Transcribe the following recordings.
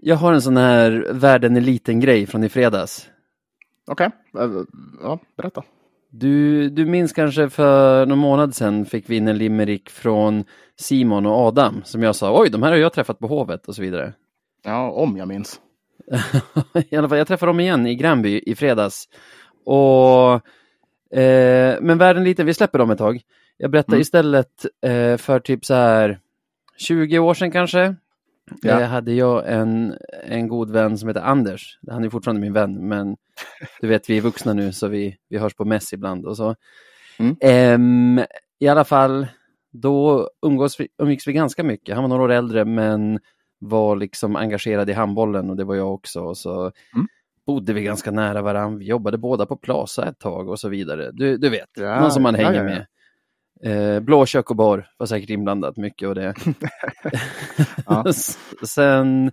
Jag har en sån här världen är liten-grej från i fredags. Okej, okay. ja, berätta. Du, du minns kanske för någon månad sedan fick vi in en limerick från Simon och Adam som jag sa, oj, de här har jag träffat på Hovet och så vidare. Ja, om jag minns. I alla fall, jag träffade dem igen i Gränby i fredags. Och, eh, men världen liten, vi släpper dem ett tag. Jag berättar mm. istället eh, för typ så här 20 år sedan kanske. Ja. Eh, hade jag en, en god vän som heter Anders. Han är fortfarande min vän, men du vet, vi är vuxna nu så vi, vi hörs på mess ibland och så. Mm. Eh, I alla fall, då umgås vi, umgicks vi ganska mycket. Han var några år äldre, men var liksom engagerad i handbollen och det var jag också. Och så mm. bodde vi ganska nära varandra. Vi jobbade båda på Plaza ett tag och så vidare. Du, du vet, ja, någon som man hänger ja, ja, med. Eh, blå bar var säkert inblandat mycket och det. Sen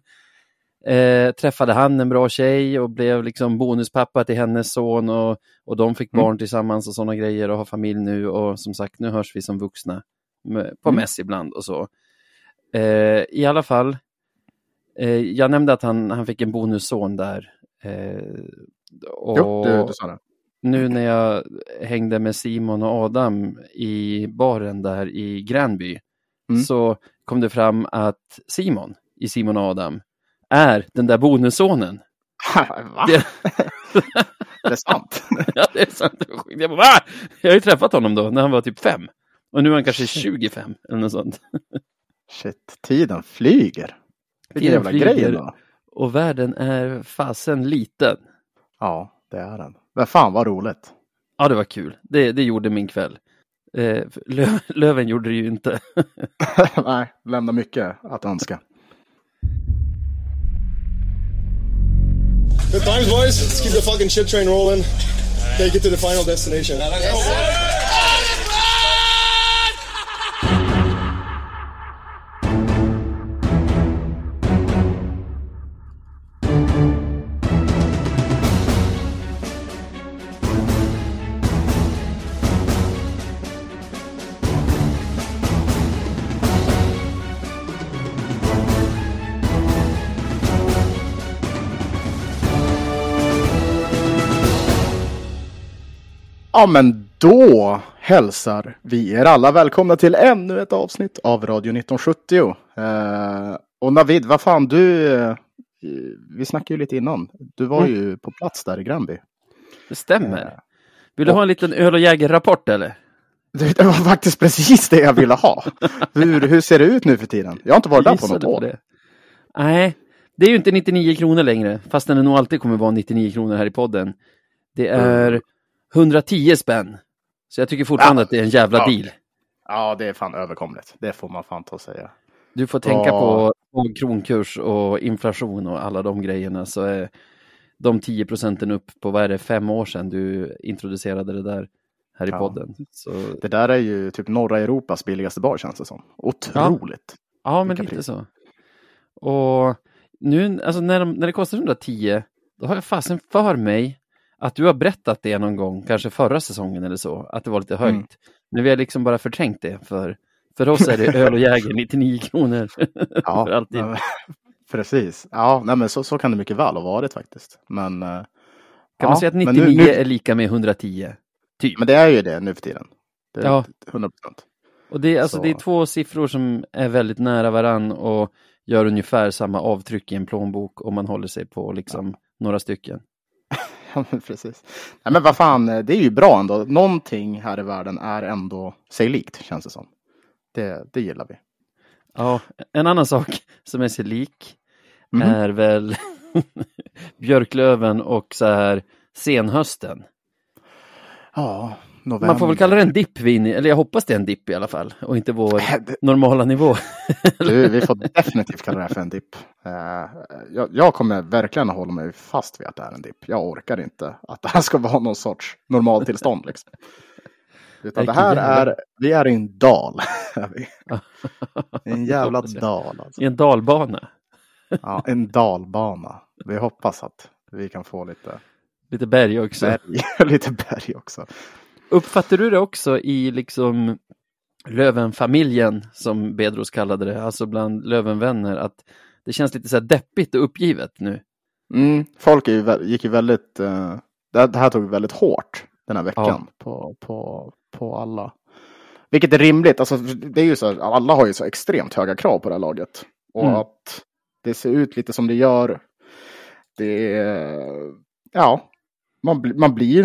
eh, träffade han en bra tjej och blev liksom bonuspappa till hennes son och, och de fick mm. barn tillsammans och sådana grejer och har familj nu och som sagt nu hörs vi som vuxna på mm. mäss ibland och så. Eh, I alla fall, eh, jag nämnde att han, han fick en bonusson där. Eh, och jo, du, du sa det nu när jag hängde med Simon och Adam i baren där i Gränby mm. så kom det fram att Simon i Simon och Adam är den där bonussonen. Va? Det... det är sant? ja, det är sant. Jag, bara, Va? jag har ju träffat honom då när han var typ fem. Och nu är han kanske 25 eller något sånt. Shit, tiden flyger. Vilken jävla grej då. Och världen är fasen liten. Ja, det är den. Men fan vad roligt. Ja, det var kul. Det, det gjorde min kväll. Eh, lö, löven gjorde det ju inte. Nej, lämnar mycket att önska. Good times boys. Let's keep the fucking shit train rolling. Take it to the final destination. Ja, men då hälsar vi er alla välkomna till ännu ett avsnitt av Radio 1970. Eh, och Navid, vad fan du, eh, vi snackade ju lite innan. Du var mm. ju på plats där i Gränby. Det stämmer. Eh, Vill du och... ha en liten öl och jägerrapport eller? Det var faktiskt precis det jag ville ha. hur, hur ser det ut nu för tiden? Jag har inte varit där på något år. Det. Nej, det är ju inte 99 kronor längre, fast det nog alltid kommer vara 99 kronor här i podden. Det är mm. 110 spänn. Så jag tycker fortfarande ja. att det är en jävla ja. deal. Ja, det är fan överkomligt. Det får man fan ta och säga. Du får tänka på kronkurs och inflation och alla de grejerna så är de 10 procenten upp på, vad är det, fem år sedan du introducerade det där här i ja. podden. Så... Det där är ju typ norra Europas billigaste bar känns det som. Otroligt. Ja, ja men lite pris. så. Och nu, alltså när, de, när det kostar 110, då har jag fasen för mig att du har berättat det någon gång, kanske förra säsongen eller så, att det var lite högt. Mm. Men vi har liksom bara förträngt det, för, för oss är det öl och jäger 99 kronor. Ja, för alltid. precis. Ja, nej, men så, så kan det mycket väl ha varit faktiskt. Men, eh, kan ja, man säga att 99 nu, nu... är lika med 110? Typ. Men det är ju det nu för tiden. Det är ja. 100 procent. Och det, alltså, det är två siffror som är väldigt nära varann och gör ungefär samma avtryck i en plånbok om man håller sig på liksom ja. några stycken. Precis. Nej, men vad fan, det är ju bra ändå. Någonting här i världen är ändå sig likt, känns det som. Det, det gillar vi. Ja, en annan sak som är sig lik mm. är väl björklöven och så här senhösten. Ja, november. Man får väl kalla det en dipp eller jag hoppas det är en dipp i alla fall och inte vår normala nivå. du, vi får definitivt kalla det för en dipp. Uh, jag, jag, kommer verkligen att hålla mig fast vid att det är en dipp. Jag orkar inte att det här ska vara någon sorts normaltillstånd. Liksom. Utan det här är, vi är i en dal. en jävla dal. Alltså. I en dalbana. ja, en dalbana. Vi hoppas att vi kan få lite Lite berg också. Berg. lite berg också. Uppfattar du det också i liksom Lövenfamiljen som Bedros kallade det, alltså bland Lövenvänner, att det känns lite så här deppigt och uppgivet nu. Mm, folk är ju, gick ju väldigt, eh, det, här- tog väldigt hårt den här veckan på, på, på alla. Vilket är rimligt, alltså det är ju så, här, alla har ju så extremt höga krav på det här laget. Och Mm. att det ser ut lite som det gör, det är, ja, man, man blir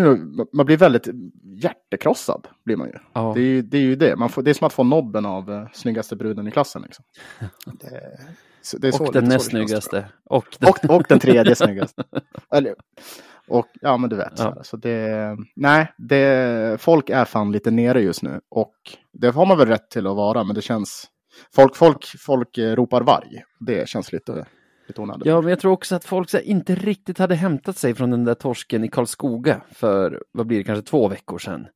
man blir väldigt hjärtekrossad blir man ju. Ja. Det är ju det. Är ju det. Man får, det är som att få nobben av eh, snyggaste bruden i klassen. Liksom. Det, så- det och den näst snyggaste. Och den, Och, och den tredje snyggaste. Eller, och ja, men du vet. Ja. så det, nej, det, folk är fan lite nere just nu. Och det har man väl rätt till att vara, men det känns... Folk, folk, folk eh, ropar varg. Det känns lite, onödigt. Ja, men jag tror också att folk här, inte riktigt hade hämtat sig från den där torsken i Karlskoga för, vad blir det, kanske två veckor sedan.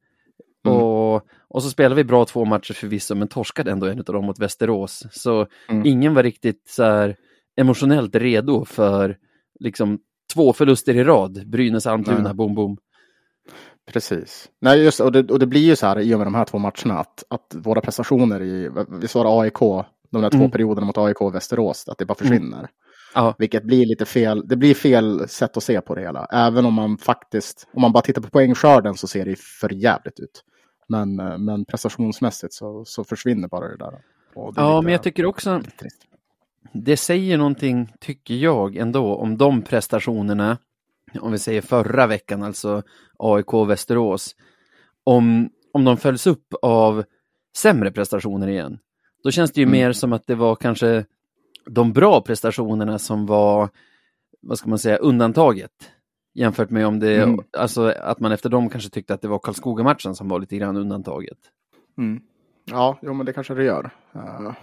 Mm. Och, och så spelade vi bra två matcher förvisso, men torskade ändå en av dem mot Västerås. Så Mm. ingen var riktigt så här emotionellt redo för liksom två förluster i rad. Brynäs, Almtuna, bom, bom. Precis. Nej, just, och, det, och det blir ju så här i och med de här två matcherna att, att våra prestationer i, vi svarar AIK, de där två Mm. perioderna mot AIK och Västerås, att det bara försvinner. Ja, Vilket blir lite fel, det blir fel sätt att se på det hela. Även om man faktiskt, om man bara tittar på poängskörden så ser det för jävligt ut. Men, eh, men prestationsmässigt så, så försvinner bara det där. Det ja lite- men jag tycker också det säger någonting, tycker jag, ändå om de prestationerna, om vi säger förra veckan, alltså AIK och Västerås, om, om de följs upp av sämre prestationer igen. Då känns det ju Mm. mer som att det var kanske de bra prestationerna som var, vad ska man säga, undantaget. Jämfört med om det, Mm. alltså att man efter dem kanske tyckte att det var Karlskoga-matchen som var lite grann undantaget. Mm. Ja, jo, men det kanske det gör. Eh,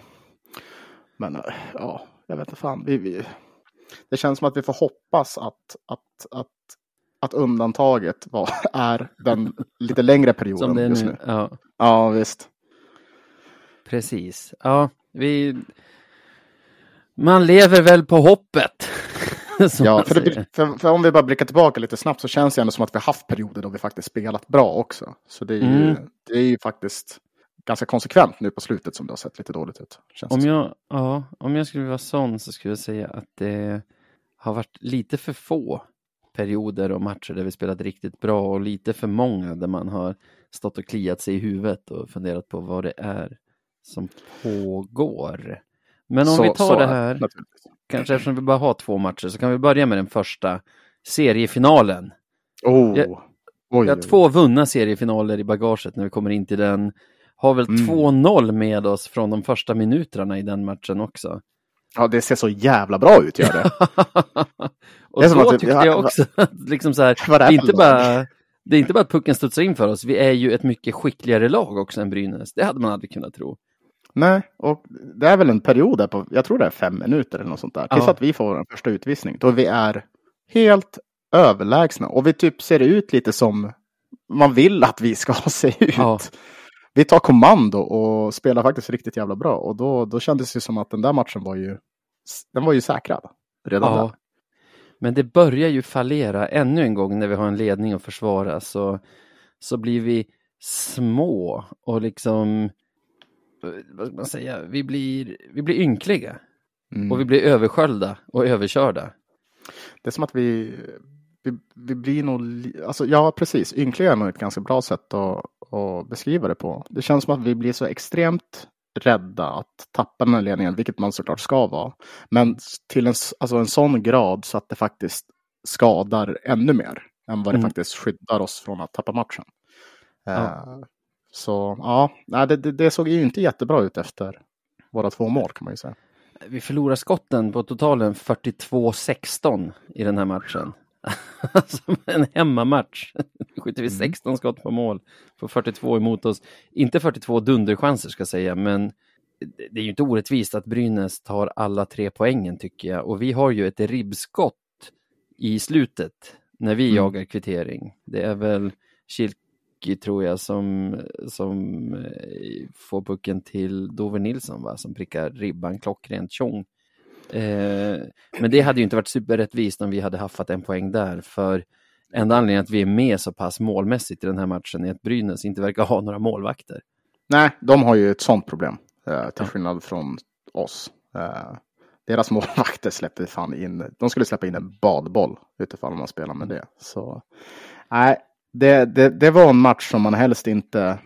men eh, ja, jag vet inte fan. Vi, vi, det känns som att vi får hoppas att, att, att, att undantaget var, är den lite längre perioden Som det är just nu. nu. Ja. Ja, visst. Precis. Ja, vi... Man lever väl på hoppet. Ja, för, det, för, för om vi bara blickar tillbaka lite snabbt så känns det ändå som att vi har haft perioder då vi faktiskt spelat bra också. Så det är ju, Mm. det är ju faktiskt ganska konsekvent nu på slutet som det har sett lite dåligt ut. Om, jag, ja, om jag skulle vara sån så skulle jag säga att det har varit lite för få perioder och matcher där vi spelat riktigt bra och lite för många där man har stått och kliat sig i huvudet och funderat på vad det är som pågår. Men om Så- vi tar så det är här, kanske eftersom vi bara har två matcher, så kan vi börja med den första seriefinalen. Oh. Jag- Oj, Vi har två vunna seriefinaler i bagaget när vi kommer in till den. Har väl Mm. 2-0 med oss från de första minuterna i den matchen också. Ja, det ser så jävla bra ut gör det. och Det så tyckte ja, jag va- också liksom så här, det, är inte bara, det är inte bara att pucken studsar in för oss, vi är ju ett mycket skickligare lag också än Brynäs. Det hade man aldrig kunnat tro. Nej, och det är väl en period där på, jag tror det är fem minuter eller något sånt där. Tills Ja. att vi får en första utvisning. Då vi är helt överlägsna. Och vi typ ser ut lite som man vill att vi ska se ut. Ja. Vi tar kommando och spelar faktiskt riktigt jävla bra. Och då, då kändes det som att den där matchen var ju, den var ju säkrad. Redan Ja. där. Men det börjar ju fallera ännu en gång när vi har en ledning att försvara så, så blir vi små och liksom, vad ska man säga, vi blir, vi blir ynkliga. Mm. Och vi blir översköljda och överkörda. Det är som att vi, vi, vi blir nog, alltså ja precis, ynkliga är nog ett ganska bra sätt att, att beskriva det på. Det känns som att vi blir så extremt rädda att tappa den här ledningen, vilket man såklart ska vara. Men till en, alltså en sån grad så att det faktiskt skadar ännu mer än vad det Mm. faktiskt skyddar oss från att tappa matchen. Ja. Eh, så ja, det, det, det såg ju inte jättebra ut efter våra två mål kan man ju säga. Vi förlorar skotten på totalen 42-16 i den här matchen. alltså en hemmamatch. Nu skjuter vi Mm. 16 skott på mål. Får 42 emot oss. Inte 42 dunderchanser ska jag säga, men det- är ju inte orättvist att Brynäs tar alla tre poängen tycker jag. Och vi har ju ett ribbskott i slutet när vi Mm. jagar kvittering. Det är väl Kilki tror jag som, som eh, får pucken till Dover Nilsson va? som prickar ribban klockrent tjong. Eh, men det hade ju inte varit superrättvist om vi hade haffat en poäng där för enda anledningen att vi är med så pass målmässigt i den här matchen är att Brynäs inte verkar ha några målvakter. Nej, de har ju ett sånt problem. Eh, till skillnad från oss. Eh, deras målvakter släppte fan in, de skulle släppa in en badboll utifall man spelar med det. Så nej, det, det, det var en match som man helst inte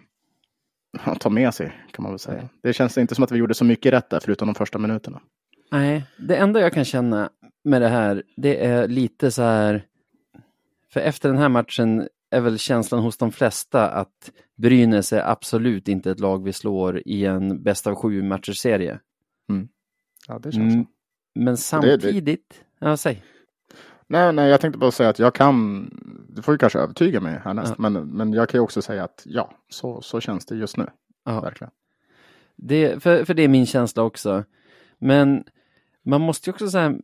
tar med sig kan man väl säga. Det känns inte som att vi gjorde så mycket rätt där förutom de första minuterna. Nej, det enda jag kan känna med det här, det är lite så här, för efter den här matchen är väl känslan hos de flesta att Brynäs är absolut inte ett lag vi slår i en bäst av sju matchers serie. Mm. Ja, det känns mm. Men samtidigt, det, det... ja säg. Nej, nej, jag tänkte bara säga att jag kan, du får ju kanske övertyga mig härnäst, ja. men, men jag kan ju också säga att ja, så, så känns det just nu. Ja. Verkligen. Det, för, för det är min känsla också. Men man måste ju också så här,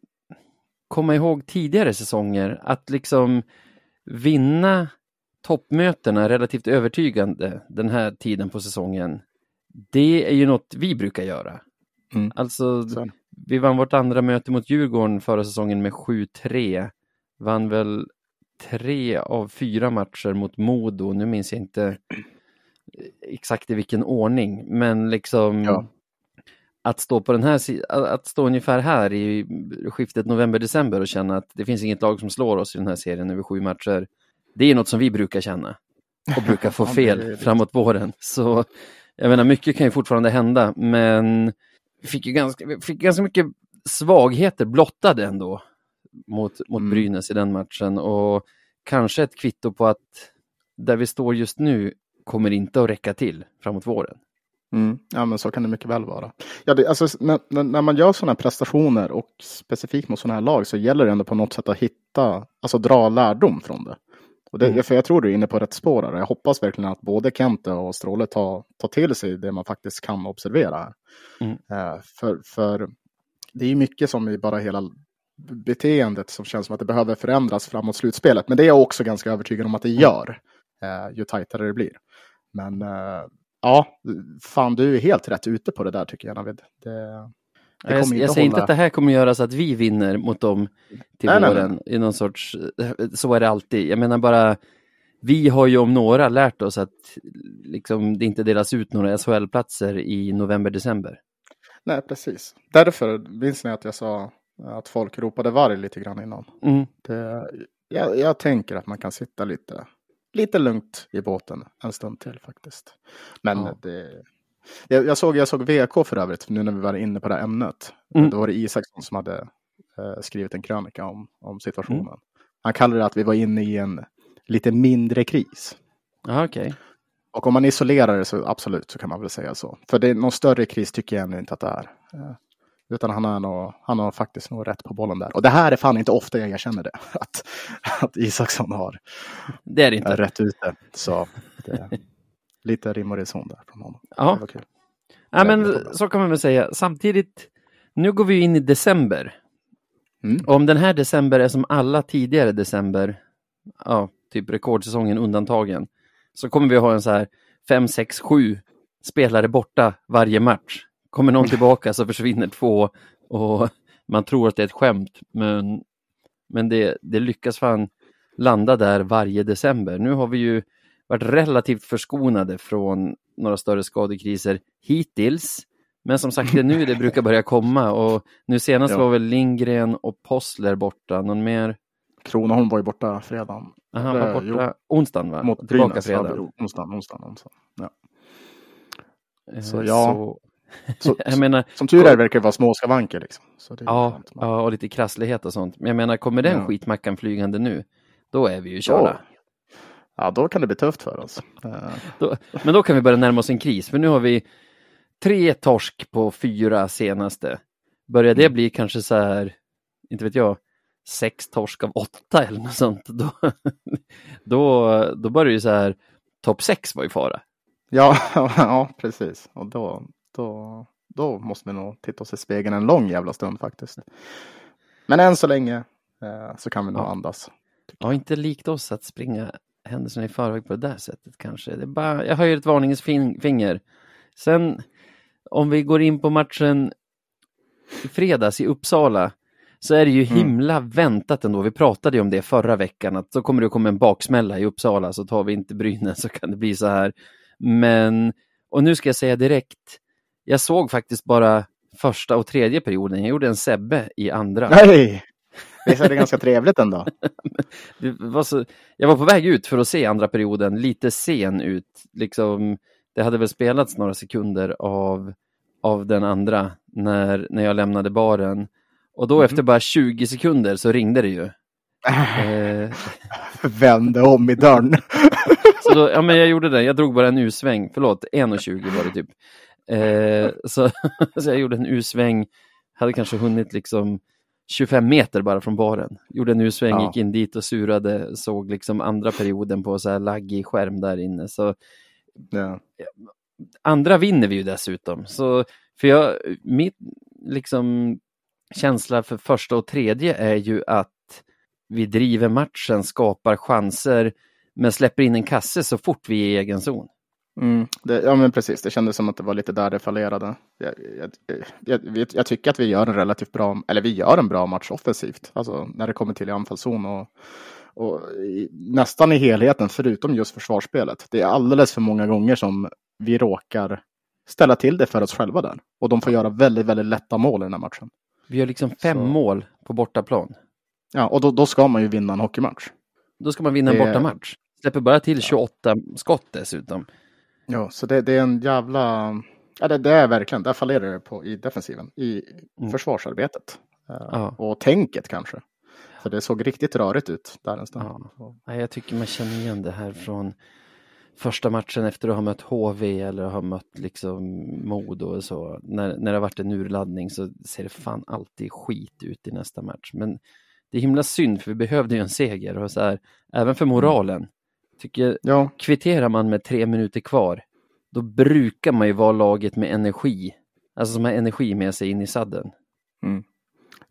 komma ihåg tidigare säsonger, att liksom vinna toppmötena relativt övertygande den här tiden på säsongen, det är ju något vi brukar göra. Mm. Alltså, så. Vi vann vårt andra möte mot Djurgården förra säsongen med 7-3. Vann väl tre av fyra matcher mot Modo. Nu minns jag inte exakt i vilken ordning, men liksom ja. att stå på den här att stå ungefär här i skiftet november-december och känna att det finns inget lag som slår oss i den här serien över sju matcher. Det är något som vi brukar känna och brukar få fel framåt våren. Så jag menar, mycket kan ju fortfarande hända, men fick ju ganska, vi fick ganska mycket svagheter blottade ändå mot, mot mm. Brynäs i den matchen och kanske ett kvitto på att där vi står just nu kommer inte att räcka till framåt våren. Mm. Ja, men så kan det mycket väl vara. Ja, det, alltså, när, när man gör sådana här prestationer och specifikt mot sådana här lag så gäller det ändå på något sätt att hitta, alltså dra lärdom från det. Och det, mm. För jag tror du är inne på rätt spår där. Jag hoppas verkligen att både Kente och Stråle tar, tar till sig det man faktiskt kan observera. Mm. Uh, för, för det är mycket som i bara hela beteendet som känns som att det behöver förändras framåt slutspelet. Men det är jag också ganska övertygad om att det mm. gör, uh, ju tajtare det blir. Men uh, ja, fan du är helt rätt ute på det där tycker jag Navid. Det, jag, jag säger hålla... inte att det här kommer göra så att vi vinner mot dem till nej, våren nej, nej. i någon sorts, så är det alltid. Jag menar bara, vi har ju om några lärt oss att liksom, det inte delas ut några SHL-platser i november-december. Nej, precis. Därför minns ni att jag sa att folk ropade varg lite grann innan. Mm. Det, jag, jag, tänker att man kan sitta lite, lite lugnt i båten en stund till faktiskt. Men ja. det, jag, jag, såg, jag såg VK för övrigt, nu när vi var inne på det här ämnet. Mm. Då var det Isaksson som hade eh, skrivit en krönika om, om situationen. Mm. Han kallade det att vi var inne i en lite mindre kris. Aha, okay. Och om man isolerar det så absolut så kan man väl säga så. För det är någon större kris tycker jag ännu inte att det är. Eh, utan han, är nog, han har faktiskt nog rätt på bollen där. Och det här är fan inte ofta jag erkänner det. Att, att Isaksson har det är det inte. rätt ute. Så det, lite rim och reson där från honom. Ja. Det var kul. Ja, men så kan man väl säga. Samtidigt, nu går vi in i december. Mm. Om den här december är som alla tidigare december, ja, typ rekordsäsongen undantagen, så kommer vi ha en så här 5, 6, 7 spelare borta varje match. Kommer någon tillbaka så försvinner två och man tror att det är ett skämt, men, men det, det lyckas fan landa där varje december. Nu har vi ju varit relativt förskonade från några större skadekriser hittills. Men som sagt, det är nu det brukar börja komma och nu senast ja. var väl Lindgren och Possler borta. Någon mer? Kronoholm var ju borta fredagen. Han var borta onsdagen va? Mot Tillbaka fredag. Ja, onsdagen, onsdagen, onsdagen. Ja. Eh, så ja. Så... Så, jag menar, som tur är verkar det vara små skavanker. Liksom. ja, ja, och lite krasslighet och sånt. Men jag menar, kommer den ja. skitmackan flygande nu, då är vi ju körda. Ja, då kan det bli tufft för oss. Då, men då kan vi börja närma oss en kris, för nu har vi tre torsk på fyra senaste. Börjar det mm. bli kanske så här, inte vet jag, sex torsk av åtta eller något sånt, då, då, då börjar ju så här, topp sex vara i fara. Ja, ja, precis. Och då, då, då måste vi nog titta oss i spegeln en lång jävla stund faktiskt. Men än så länge eh, så kan vi nog ja. andas. Ja, inte likt oss att springa händelserna i förväg på det där sättet kanske. Det bara, jag höjer ett varningens finger. Sen om vi går in på matchen i fredags i Uppsala så är det ju mm. himla mm. väntat ändå. Vi pratade ju om det förra veckan att så kommer det komma en baksmälla i Uppsala så tar vi inte Brynäs så kan det bli så här. Men, och nu ska jag säga direkt, jag såg faktiskt bara första och tredje perioden. Jag gjorde en Sebbe i andra. Nej! Visst är det ganska trevligt ändå? Var så, jag var på väg ut för att se andra perioden, lite sen ut. Liksom, det hade väl spelats några sekunder av, av den andra när, när jag lämnade baren. Och då Mhm. efter bara 20 sekunder så ringde det ju. Eh, Vände om i dörren. så då, ja, men jag gjorde det, jag drog bara en U-sväng, förlåt, 1,20 var det typ. Eh, så, så jag gjorde en U-sväng, hade kanske hunnit liksom 25 meter bara från baren. Gjorde en U-sväng, Ja. gick in dit och surade, såg liksom andra perioden på så här laggig skärm där inne. Så Ja. andra vinner vi ju dessutom. Så, för jag, mitt liksom känsla för första och tredje är ju att vi driver matchen, skapar chanser, men släpper in en kasse så fort vi är i egen zon. Mm, det, ja men precis, det kändes som att det var lite där det fallerade. Jag, jag, jag, jag, tycker att vi gör en relativt bra, eller vi gör en bra match offensivt, alltså när det kommer till i anfallszon och, och i, nästan i helheten, förutom just försvarsspelet. Det är alldeles för många gånger som vi råkar ställa till det för oss själva där. Och de får göra väldigt, väldigt lätta mål i den här matchen. Vi gör liksom fem Så. mål på bortaplan. Ja, och då, då ska man ju vinna en hockeymatch. Då ska man vinna en Det- bortamatch. Släpper bara till 28 skott dessutom. Ja, så det, det är en jävla... Ja, det, det är verkligen, där fallerar det på i defensiven, i Mm. försvarsarbetet. Eh, Ja. Och tänket kanske. För det såg riktigt rörigt ut där en stund. Ja. Jag tycker man känner igen det här från första matchen efter att ha mött HV eller ha mött liksom Modo och så. När, när det varit en urladdning så ser det fan alltid skit ut i nästa match. Men det är himla synd för vi behövde ju en seger och så här, även för moralen. Tycker Ja, kvitterar man med tre minuter kvar, då brukar man ju vara laget med energi. Alltså som har energi med sig in i sadden.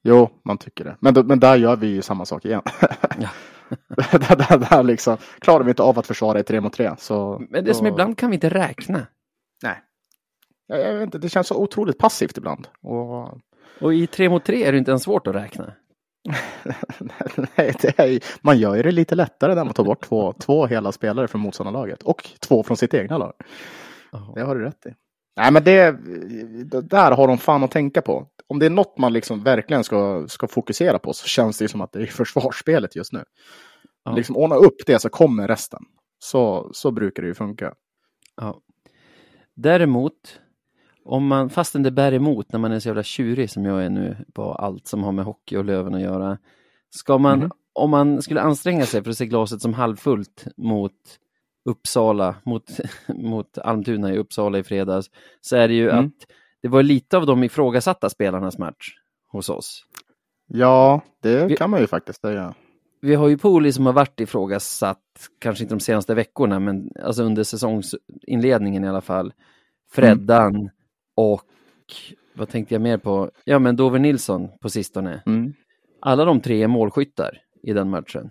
jo, man tycker det. Men, då, men där gör vi ju samma sak igen. Ja. där, där, där liksom, klarar vi inte av att försvara i tre mot tre. Så, Men det är som då- ibland kan vi inte räkna. Nej. Jag, jag vet inte, det känns så otroligt passivt ibland. Och, Och i tre mot tre är det inte ens svårt att räkna. nej, det är, man gör ju det lite lättare när man tar bort två, två hela spelare från motståndarlaget. Och två från sitt egna lag. Det har du rätt i. Nej, men det, det där har de fan att tänka på. Om det är något man liksom verkligen ska, ska fokusera på så känns det som att det är försvarsspelet just nu. Ja. Liksom ordna upp det så kommer resten. Så, så brukar det ju funka. Ja. Däremot, om man, fastän det bär emot när man är så jävla tjurig som jag är nu på allt som har med hockey och Löven att göra. Ska man, Mhm. om man skulle anstränga sig för att se glaset som halvfullt mot Uppsala, mot, mot Almtuna i Uppsala i fredags, så är det ju Mm. att det var lite av de ifrågasatta spelarnas match hos oss. Ja, det Vi- kan man ju faktiskt säga. Vi har ju Poli som har varit ifrågasatt, kanske inte de senaste veckorna, men alltså under säsongsinledningen i alla fall. Freddan och vad tänkte jag mer på? Ja, men Dover Nilsson på sistone. Mm. Alla de tre är målskyttar i den matchen.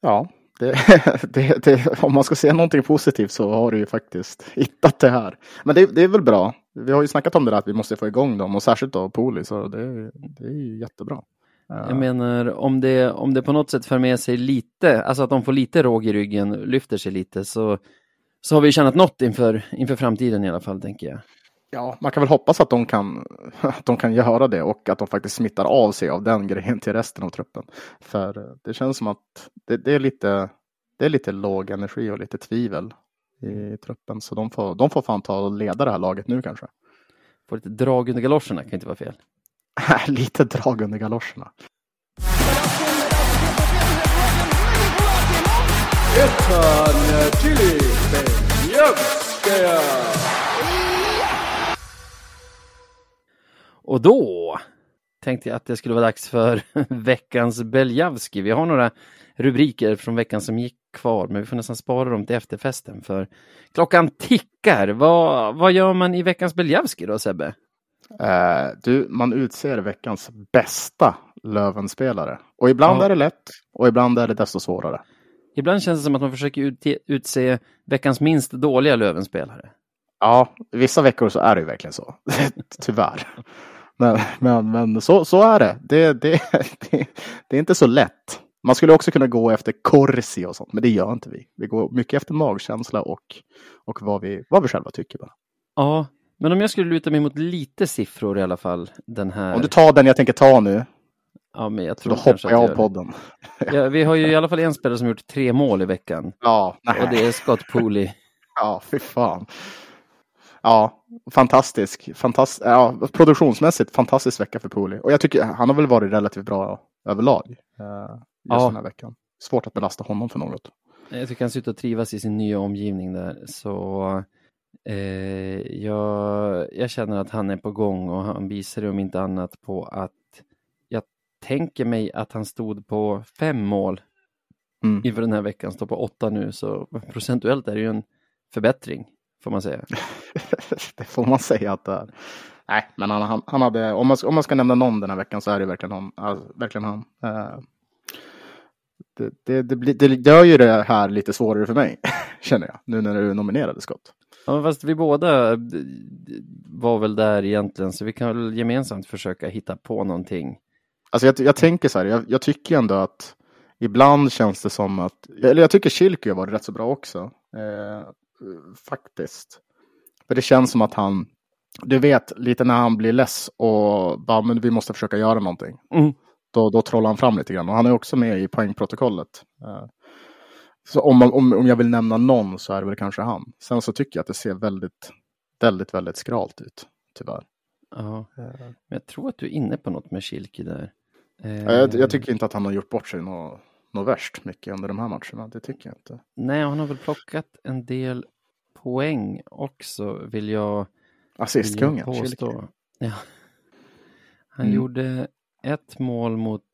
Ja, det, det, det, om man ska se någonting positivt så har du ju faktiskt hittat det här. Men det, det är väl bra. Vi har ju snackat om det där att vi måste få igång dem och särskilt då Poli, så det, det är ju jättebra. Jag menar, om det, om det på något sätt för med sig lite, alltså att de får lite råg i ryggen, lyfter sig lite, så, så har vi tjänat något inför, inför framtiden i alla fall, tänker jag. Ja, man kan väl hoppas att de kan, att de kan göra det och att de faktiskt smittar av sig av den grejen till resten av truppen. För eh, det känns som att det, det, är, lite, det är lite låg energi och lite tvivel i truppen. Så de får, de får fan ta och leda det här laget nu kanske. Får lite drag under galoscherna, kan inte vara fel. lite drag under galoscherna. Och då tänkte jag att det skulle vara dags för veckans Beljavski. Vi har några rubriker från veckan som gick kvar, men vi får nästan spara dem till efterfesten för klockan tickar. Vad, vad gör man i veckans Beljavski då Sebbe? Eh, du, man utser veckans bästa Lövenspelare. Och ibland Ja. är det lätt och ibland är det desto svårare. Ibland känns det som att man försöker utse veckans minst dåliga Lövenspelare. Ja, vissa veckor så är det ju verkligen så. Tyvärr. Men, men, men så, så är det. Det, det, det. det är inte så lätt. Man skulle också kunna gå efter Corsi och sånt, men det gör inte vi. Vi går mycket efter magkänsla och, och vad, vi, vad vi själva tycker. Bara. Ja, Men om jag skulle luta mig mot lite siffror i alla fall. Den här. Om du tar den jag tänker ta nu, ja, men jag tror då hoppar jag av podden. Ja, vi har ju i alla fall en spelare som gjort tre mål i veckan. Ja, nej. Och det är Scott Pooley. Ja, fy fan. Ja, fantastisk. Fantast ja, produktionsmässigt fantastisk vecka för Pooley. Och jag tycker han har väl varit relativt bra överlag. Eh, just Ja. den här veckan. Svårt att belasta honom för något. Jag tycker han ser ut att trivas i sin nya omgivning där. Så eh, jag, jag känner att han är på gång och han visar det om inte annat på att jag tänker mig att han stod på fem mål Mm. inför den här veckan, står på åtta nu. Så procentuellt är det ju en förbättring får man säga. det får man säga att det är. Nej, men han, han, han hade, om man, om man ska nämna någon den här veckan så är det verkligen, hon, alltså, verkligen han. Eh, det, det, det, blir, det gör ju det här lite svårare för mig, känner jag, nu när du nominerade Scott. Ja, men fast vi båda eh, var väl där egentligen, så vi kan väl gemensamt försöka hitta på någonting. Alltså jag, jag tänker så här, jag, jag tycker ändå att ibland känns det som att, eller jag tycker Kilky har varit rätt så bra också. Eh, faktiskt. För det känns som att han, du vet, lite när han blir less och bara, men vi måste försöka göra någonting. Mm. Då, då trollar han fram lite grann. Och han är också med i poängprotokollet. Eh, så om, om, om jag vill nämna någon så är det väl kanske han. Sen så tycker jag att det ser väldigt, väldigt, väldigt skralt ut. Tyvärr. Ja, Eh, men jag tror att du är inne på något med Kilki där. Eh, Ja, Jag, jag tycker inte att han har gjort bort sig något, något värst mycket under de här matcherna. Det tycker jag inte. Nej, han har väl plockat en del poäng också, vill jag, Assistkungen. Påstå. Ja. Han Mm. gjorde ett mål mot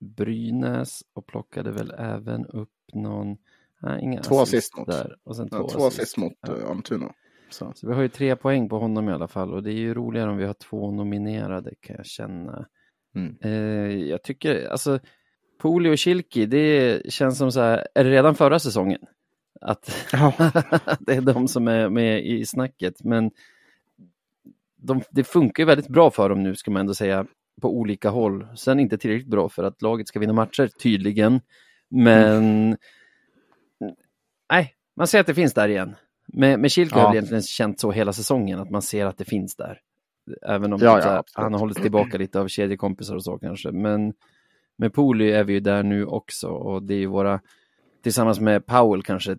Brynäs och plockade väl även upp någon, nej, inga Två assist mot. där. Och sen två, Ja, två assist mot Ja. Almtuna. Så. Så vi har ju tre poäng på honom i alla fall och det är ju roligare om vi har två nominerade kan jag känna. Mm. Eh, jag tycker, alltså, Poli och Kilki, det känns som så här, är det redan förra säsongen? Att det är de som är med i snacket, men de, det funkar ju väldigt bra för dem nu, ska man ändå säga, på olika håll. Sen inte tillräckligt bra för att laget ska vinna matcher, tydligen. Men nej, man ser att det finns där igen. Med, med Kilke har Ja. jag egentligen känt så hela säsongen, att man ser att det finns där. Även om Ja, typ ja, han har hållit tillbaka lite av kedjekompisar och så kanske. Men med Poli är vi ju där nu också och det är ju våra, tillsammans med Powell kanske,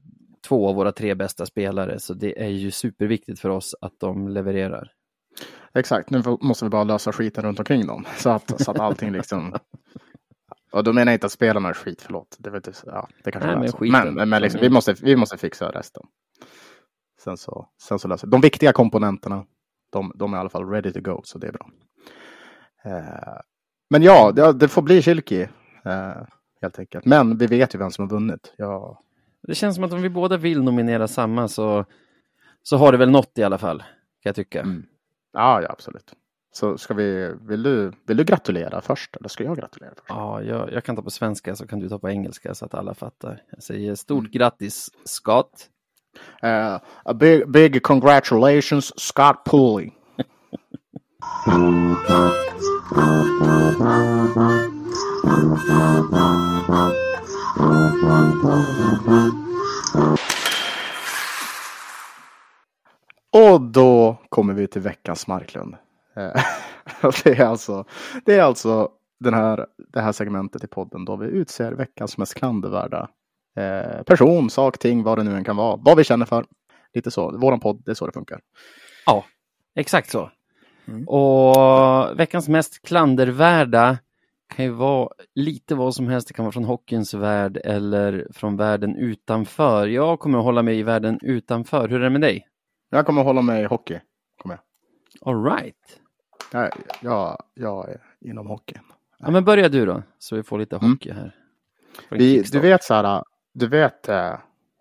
två av våra tre bästa spelare. Så det är ju superviktigt för oss att de levererar. Exakt, nu måste vi bara lösa skiten runt omkring dem. Så att, så att allting liksom... Och då menar jag inte att spelarna är skit, förlåt. Det, vet jag, ja, det kanske Nej, är men skiten. men, men liksom, vi, måste, vi måste fixa resten. Sen så, sen så löser De viktiga komponenterna, de, de är i alla fall ready to go, så det är bra. Eh, men ja, det, det får bli Kilki, eh, helt enkelt. Men vi vet ju vem som har vunnit. Ja, Det känns som att om vi båda vill nominera samma så, så har det väl något i alla fall, kan jag tycka. Mm. ja, ja absolut. Så ska vi, vill du, vill du gratulera först, eller ska jag gratulera först? Ja, jag, jag kan ta på svenska så kan du ta på engelska så att alla fattar. Jag säger stort Mm. grattis Scott. Uh, a big, big congratulations, Scott Pooley. Och då kommer vi till veckans Marklund. Eh, det, är alltså, det är alltså den här, det här segmentet i podden då vi utser veckans mest klandervärda eh, person, sak, ting, vad det nu än kan vara. Vad vi känner för. Lite så. Våran podd, det är så det funkar. Ja, exakt så. Mm. Och veckans mest klandervärda kan ju vara lite vad som helst. Det kan vara från hockeyns värld eller från världen utanför. Jag kommer att hålla mig i världen utanför. Hur är det med dig? Jag kommer att hålla mig i hockey. Kommer jag. All right. Jag, jag, jag är inom hockeyn. Ja, men börja du då, så vi får lite Mm. hockey här. Får en Vi, du vet så här, du vet eh,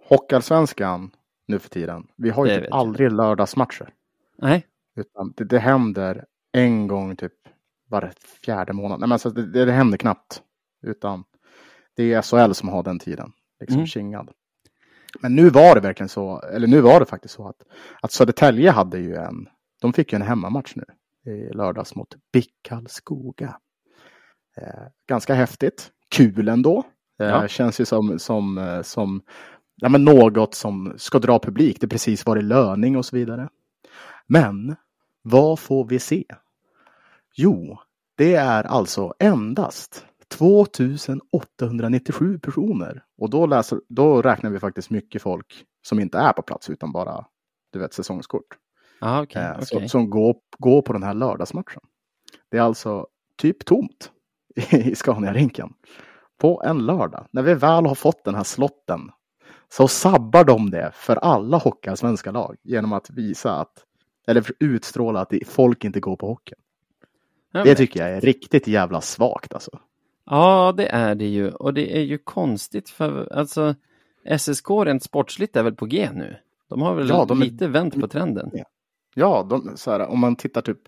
Hockeyallsvenskan nu för tiden. Vi har ju typ aldrig lördagsmatcher. Nej, Utan det, det händer en gång typ var fjärde månad. Nej, men alltså, det, det, händer knappt. Utan det är SHL som har den tiden. Liksom Mm. kingad. Men nu var det verkligen så, eller nu var det faktiskt så att, att Södertälje hade ju en, de fick ju en hemmamatch nu i lördags mot BIK Karlskoga. Eh, ganska häftigt, kul ändå. Eh, Ja. Känns ju som, som, eh, som ja, något som ska dra publik. Det är precis varit löning och så vidare. Men Vad får vi se? Jo, det är alltså endast 2897 personer. Och då, läser, då räknar vi faktiskt mycket folk som inte är på plats utan bara du vet, säsongskort. Ah, okay, eh, okay. Som, som går, går på den här lördagsmatchen. Det är alltså typ tomt i Scania-rinken. På en lördag, när vi väl har fått den här slotten, så sabbar de det för alla hockeyallsvenska lag genom att visa att, eller utstråla att folk inte går på hockeyn. Det tycker jag är riktigt jävla svagt alltså. Ja, det är det ju. Och det är ju konstigt för alltså SSK rent sportsligt är väl på G nu? De har väl ja, de lite är... vänt på trenden? Ja, de, så här, om man tittar typ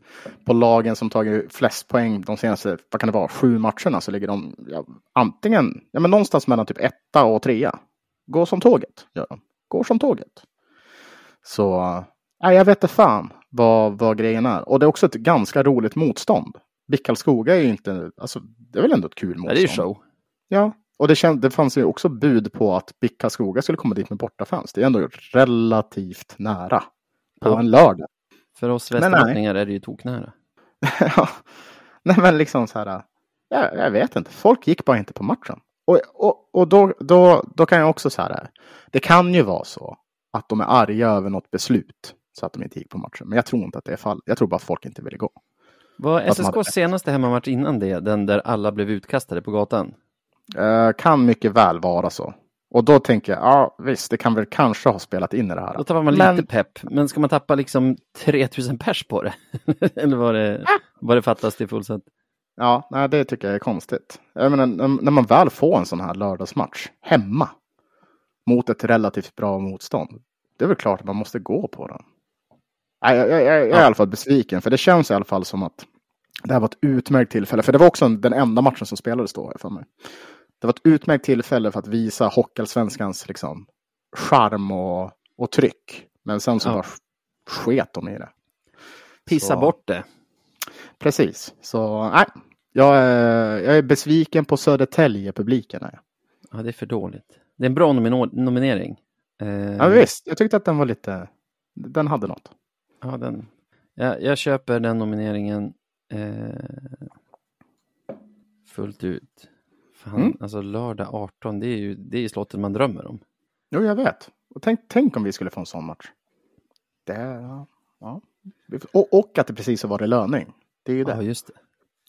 på lagen som tagit flest poäng de senaste, vad kan det vara, sju matcherna så ligger de ja, antingen, ja men någonstans mellan typ etta och trea. Gå som tåget, gör de. Går som tåget. Så, nej jag vet inte fan vad, vad grejen är. Och det är också ett ganska roligt motstånd. Bickalskoga är ju inte, alltså det är väl ändå ett kul motstånd. Ja, det är ju show. Ja, och det, känd, det fanns ju också bud på att Bickalskoga skulle komma dit med bortafans. Det är ändå relativt nära. På ja. en lördag. För oss västerbottningar är det ju toknära. ja, nej men liksom så här. Jag, jag, vet inte, folk gick bara inte på matchen. Och, och, och då, då, då kan jag också säga Det kan ju vara så att de är arga över något beslut så att de inte gick på matchen. Men jag tror inte att det är fall. Jag tror bara att folk inte ville gå. Var SSKs senaste hemmamatch innan det den där alla blev utkastade på gatan? Uh, kan mycket väl vara så. Och då tänker jag, ja visst, det kan väl kanske ha spelat in i det här. Då tappar man men... lite pepp, men ska man tappa liksom 3000 pers på det? Eller vad det, vad det fattas till fullsatt? Ja, nej, det tycker jag är konstigt. Jag menar, när man väl får en sån här lördagsmatch hemma mot ett relativt bra motstånd, det är väl klart att man måste gå på den. Jag, jag, jag, jag är ja. i alla fall besviken, för det känns i alla fall som att det här var ett utmärkt tillfälle. För det var också den enda matchen som spelades då, för mig. Det var ett utmärkt tillfälle för att visa Hockeyallsvenskans liksom, charm och, och tryck. Men sen så ja. bara sket de i det. Pissa så, bort det. Precis, så nej. Jag är, jag är besviken på Södertälje-publiken. Ja, det är för dåligt. Det är en bra nominering. Eh, ja, visst. Jag tyckte att den var lite... Den hade något. Ja, den... Jag, jag köper den nomineringen eh, fullt ut. Fan, mm. alltså lördag 18, det är ju det är slottet man drömmer om. Jo, jag vet. Och tänk, tänk om vi skulle få en sån match. Det, ja. Och, och att det precis har varit löning. Det är ju det. Ja, just det.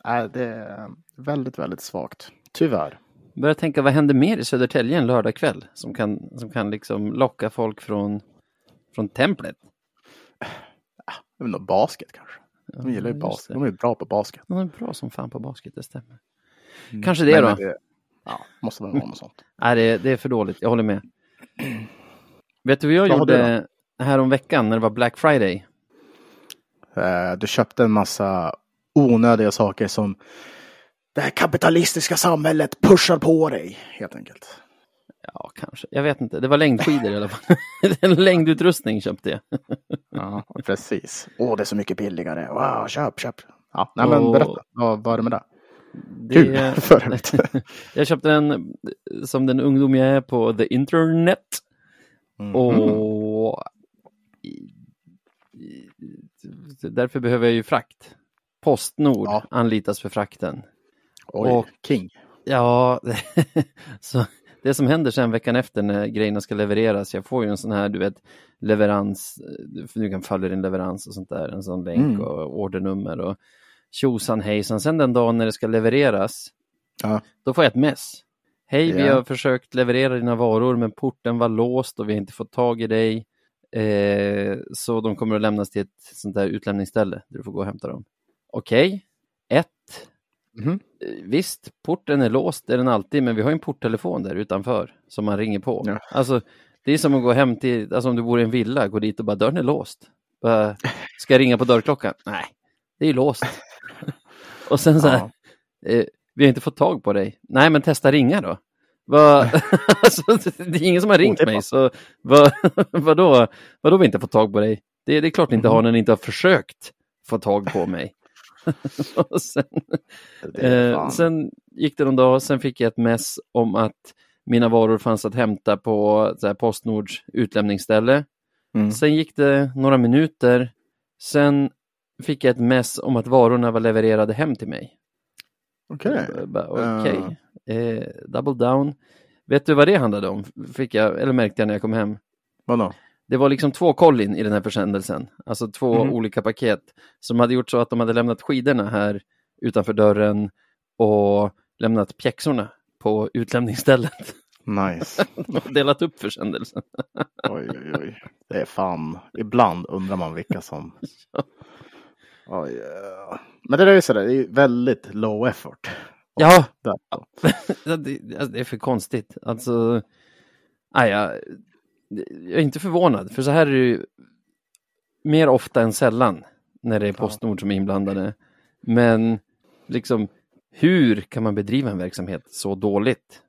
Nej, det är väldigt, väldigt svagt. Tyvärr. Börja tänka, vad händer mer i Södertälje en lördagkväll som kan, som kan liksom locka folk från, från templet? Jag vet inte, basket kanske. De gillar ju basket. De är bra på basket. De är bra som fan på basket, det stämmer. Mm. Kanske det Men, då. Det, ja, måste väl vara något sånt. Nej, det, det är för dåligt. Jag håller med. Vet du vad jag vad gjorde här om veckan när det var Black Friday? Uh, du köpte en massa onödiga saker som det här kapitalistiska samhället pushar på dig, helt enkelt. Ja, kanske. Jag vet inte. Det var längdskidor i alla fall. en längdutrustning köpte jag. ja, precis. Åh, det är så mycket billigare. Wow, köp, köp. Ja, nej, men berätta. Vad var det med det? det jag köpte den som den ungdom jag är på the internet. Mm. Och därför behöver jag ju frakt. Postnord ja. anlitas för frakten. Oj, och, king. Ja, så det som händer sen veckan efter när grejerna ska levereras, jag får ju en sån här, du vet, leverans, du kan följa din leverans och sånt där, en sån länk mm. och ordernummer och tjosan hejsan. Sen den dagen när det ska levereras, ja. då får jag ett mess. Hej, ja. vi har försökt leverera dina varor men porten var låst och vi har inte fått tag i dig. Eh, så de kommer att lämnas till ett sånt där utlämningsställe där du får gå och hämta dem. Okej, okay. ett, Mm. Visst, porten är låst, är den alltid, men vi har en porttelefon där utanför som man ringer på. Ja. Alltså, det är som att gå hem till, alltså om du bor i en villa, gå dit och bara dörren är låst. Bara, ska jag ringa på dörrklockan? Nej, det är låst. och sen så här, ja. eh, vi har inte fått tag på dig. Nej, men testa ringa då. Va, alltså, det är ingen som har ringt mig, så vad, vadå, vadå vi inte fått tag på dig? Det, det är klart ni inte har när ni inte har försökt få tag på mig. sen, eh, sen, gick det någon dag, sen fick jag ett mess om att mina varor fanns att hämta på så här, Postnords utlämningsställe. Mm. Sen gick det några minuter, sen fick jag ett mess om att varorna var levererade hem till mig. Okej. Jag bara, Okej, eh, double down. Vet du vad det handlade om? Fick jag, eller märkte jag när jag kom hem. Vadå? Det var liksom två kollin i den här försändelsen, alltså två Mhm. olika paket som hade gjort så att de hade lämnat skidorna här utanför dörren och lämnat pjäxorna på utlämningsstället Nice. och delat upp försändelsen. Oj, oj, oj. Det är fan. Ibland undrar man vilka som... Oj, ja. Men det där är ju sådär, det är väldigt low effort. Ja, det, alltså, det är för konstigt. Alltså, nej, jag, är inte förvånad, för så här är det ju mer ofta än sällan när det är Postnord som är inblandade. Men liksom, hur kan man bedriva en verksamhet så dåligt?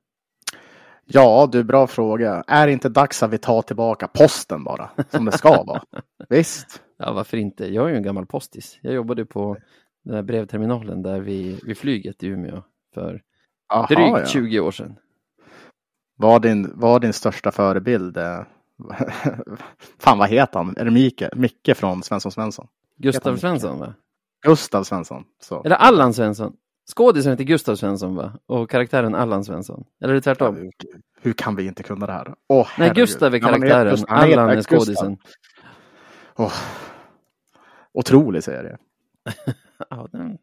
Ja, du, bra fråga. Är det inte dags att vi tar tillbaka posten bara? Som det ska vara. Visst. Ja, varför inte? Jag är ju en gammal postis. Jag jobbade på den här brevterminalen där vid, vid flyget i Umeå för Aha, drygt ja. 20 år sedan. Var din, var din största förebild? eh, Fan, vad heter han? Är det Micke, Micke från Svensson Svensson? Gustav. Svensson, va? Gustav Svensson. Så. Eller Allan Svensson. Skådisen heter Gustav Svensson, va? Och karaktären Allan Svensson. Eller är det tvärtom? Hur, hur kan vi inte kunna det här? Åh, Nej. Gustav är Ja, karaktären, han heter Allan är skådisen. Åh. Otrolig serie. Ja, den, den